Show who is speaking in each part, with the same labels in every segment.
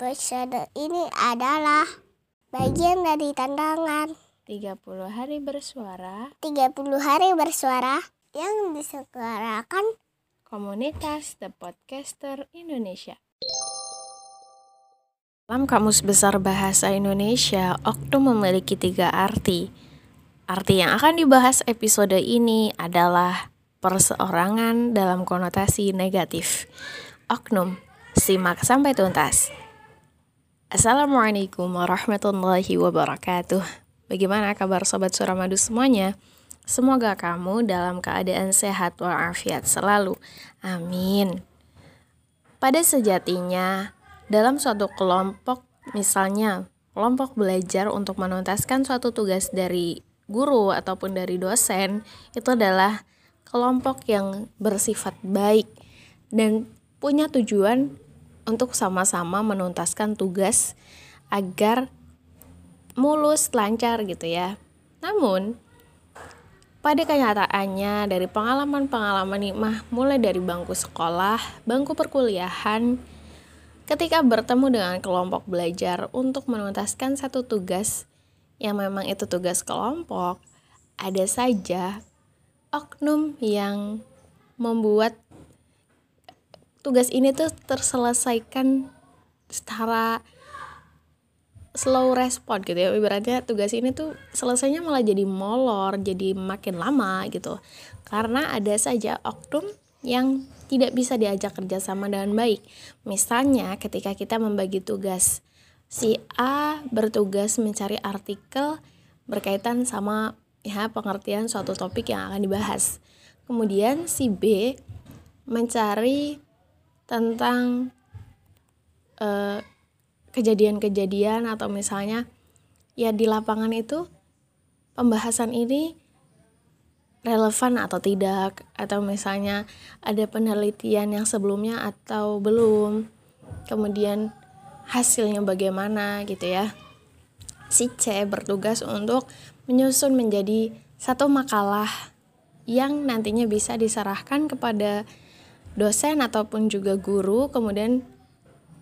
Speaker 1: Episode ini adalah bagian dari tantangan
Speaker 2: 30 hari bersuara
Speaker 1: 30 hari bersuara yang diselenggarakan
Speaker 2: komunitas The Podcaster Indonesia. Dalam Kamus Besar Bahasa Indonesia, oknum memiliki tiga arti. Arti yang akan dibahas episode ini adalah perseorangan dalam konotasi negatif. Oknum Simak sampai tuntas. Assalamualaikum warahmatullahi wabarakatuh. Bagaimana kabar sobat Suramadu semuanya? Semoga kamu dalam keadaan sehat walafiat selalu. Amin. Pada sejatinya, dalam suatu kelompok, misalnya kelompok belajar untuk menuntaskan suatu tugas dari guru ataupun dari dosen, itu adalah kelompok yang bersifat baik dan punya tujuan untuk sama-sama menuntaskan tugas agar mulus, lancar gitu ya. Namun, pada kenyataannya dari pengalaman-pengalaman Nikmah mulai dari bangku sekolah, bangku perkuliahan, ketika bertemu dengan kelompok belajar untuk menuntaskan satu tugas yang memang itu tugas kelompok, ada saja oknum yang membuat tugas ini tuh terselesaikan secara slow respon gitu ya. Ibaratnya tugas ini tuh selesainya malah jadi molor jadi makin lama gitu. Karena ada saja oknum yang tidak bisa diajak kerjasama dengan baik. Misalnya ketika kita membagi tugas si A bertugas mencari artikel berkaitan sama ya pengertian suatu topik yang akan dibahas. Kemudian si B mencari tentang eh, kejadian-kejadian atau misalnya ya di lapangan itu pembahasan ini relevan atau tidak atau misalnya ada penelitian yang sebelumnya atau belum kemudian hasilnya bagaimana gitu ya. Si C bertugas untuk menyusun menjadi satu makalah yang nantinya bisa diserahkan kepada dosen ataupun juga guru kemudian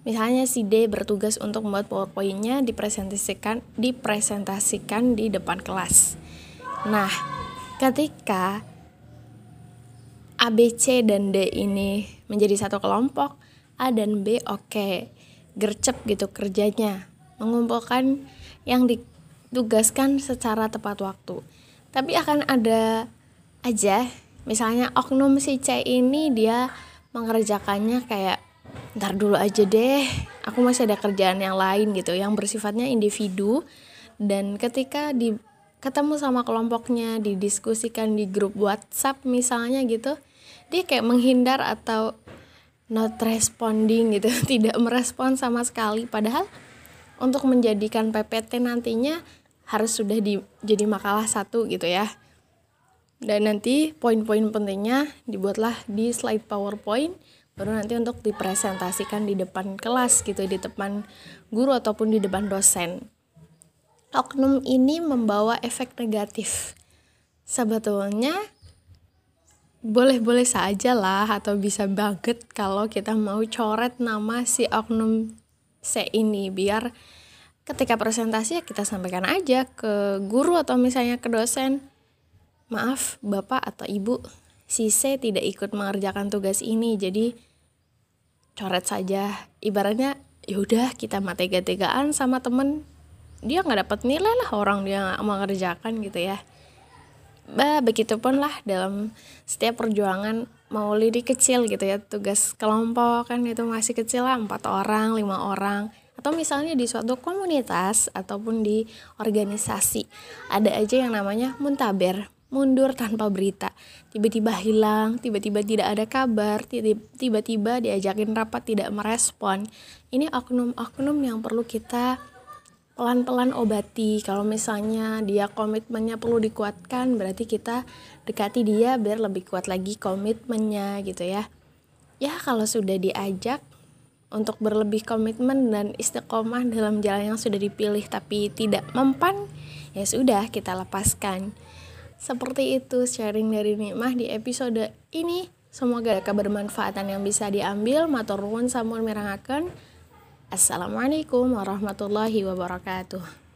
Speaker 2: misalnya si D bertugas untuk membuat powerpointnya dipresentasikan dipresentasikan di depan kelas. Nah ketika A, B, C, dan D ini menjadi satu kelompok A dan B oke okay, gercep gitu kerjanya mengumpulkan yang ditugaskan secara tepat waktu. Tapi akan ada aja misalnya oknum si C ini dia mengerjakannya kayak ntar dulu aja deh aku masih ada kerjaan yang lain gitu yang bersifatnya individu. Dan ketika di ketemu sama kelompoknya didiskusikan di grup WhatsApp misalnya gitu dia kayak menghindar atau not responding gitu tidak merespon sama sekali. Padahal untuk menjadikan PPT nantinya harus sudah di, jadi makalah satu gitu ya dan nanti poin-poin pentingnya dibuatlah di slide PowerPoint baru nanti untuk dipresentasikan di depan kelas gitu di depan guru ataupun di depan dosen. Oknum ini membawa efek negatif. Sebetulnya boleh-boleh saja lah atau bisa banget kalau kita mau coret nama si oknum C ini biar ketika presentasi ya kita sampaikan aja ke guru atau misalnya ke dosen maaf bapak atau ibu, si C tidak ikut mengerjakan tugas ini, jadi coret saja. Ibaratnya yaudah kita mati tega-tegaan sama temen, dia nggak dapat nilai lah orang dia nggak mengerjakan gitu ya. Bah, begitupun lah dalam setiap perjuangan mau lidi kecil gitu ya tugas kelompok kan itu masih kecil lah empat orang lima orang atau misalnya di suatu komunitas ataupun di organisasi ada aja yang namanya muntaber mundur tanpa berita. Tiba-tiba hilang, tiba-tiba tidak ada kabar, tiba-tiba diajakin rapat tidak merespon. Ini oknum-oknum yang perlu kita pelan-pelan obati. Kalau misalnya dia komitmennya perlu dikuatkan, berarti kita dekati dia biar lebih kuat lagi komitmennya gitu ya. Ya kalau sudah diajak untuk berlebih komitmen dan istiqomah dalam jalan yang sudah dipilih tapi tidak mempan, ya sudah kita lepaskan. Seperti itu sharing dari Nikmah di episode ini. Semoga ada kebermanfaatan yang bisa diambil. Matur nuwun sampun mirangaken. Assalamualaikum warahmatullahi wabarakatuh.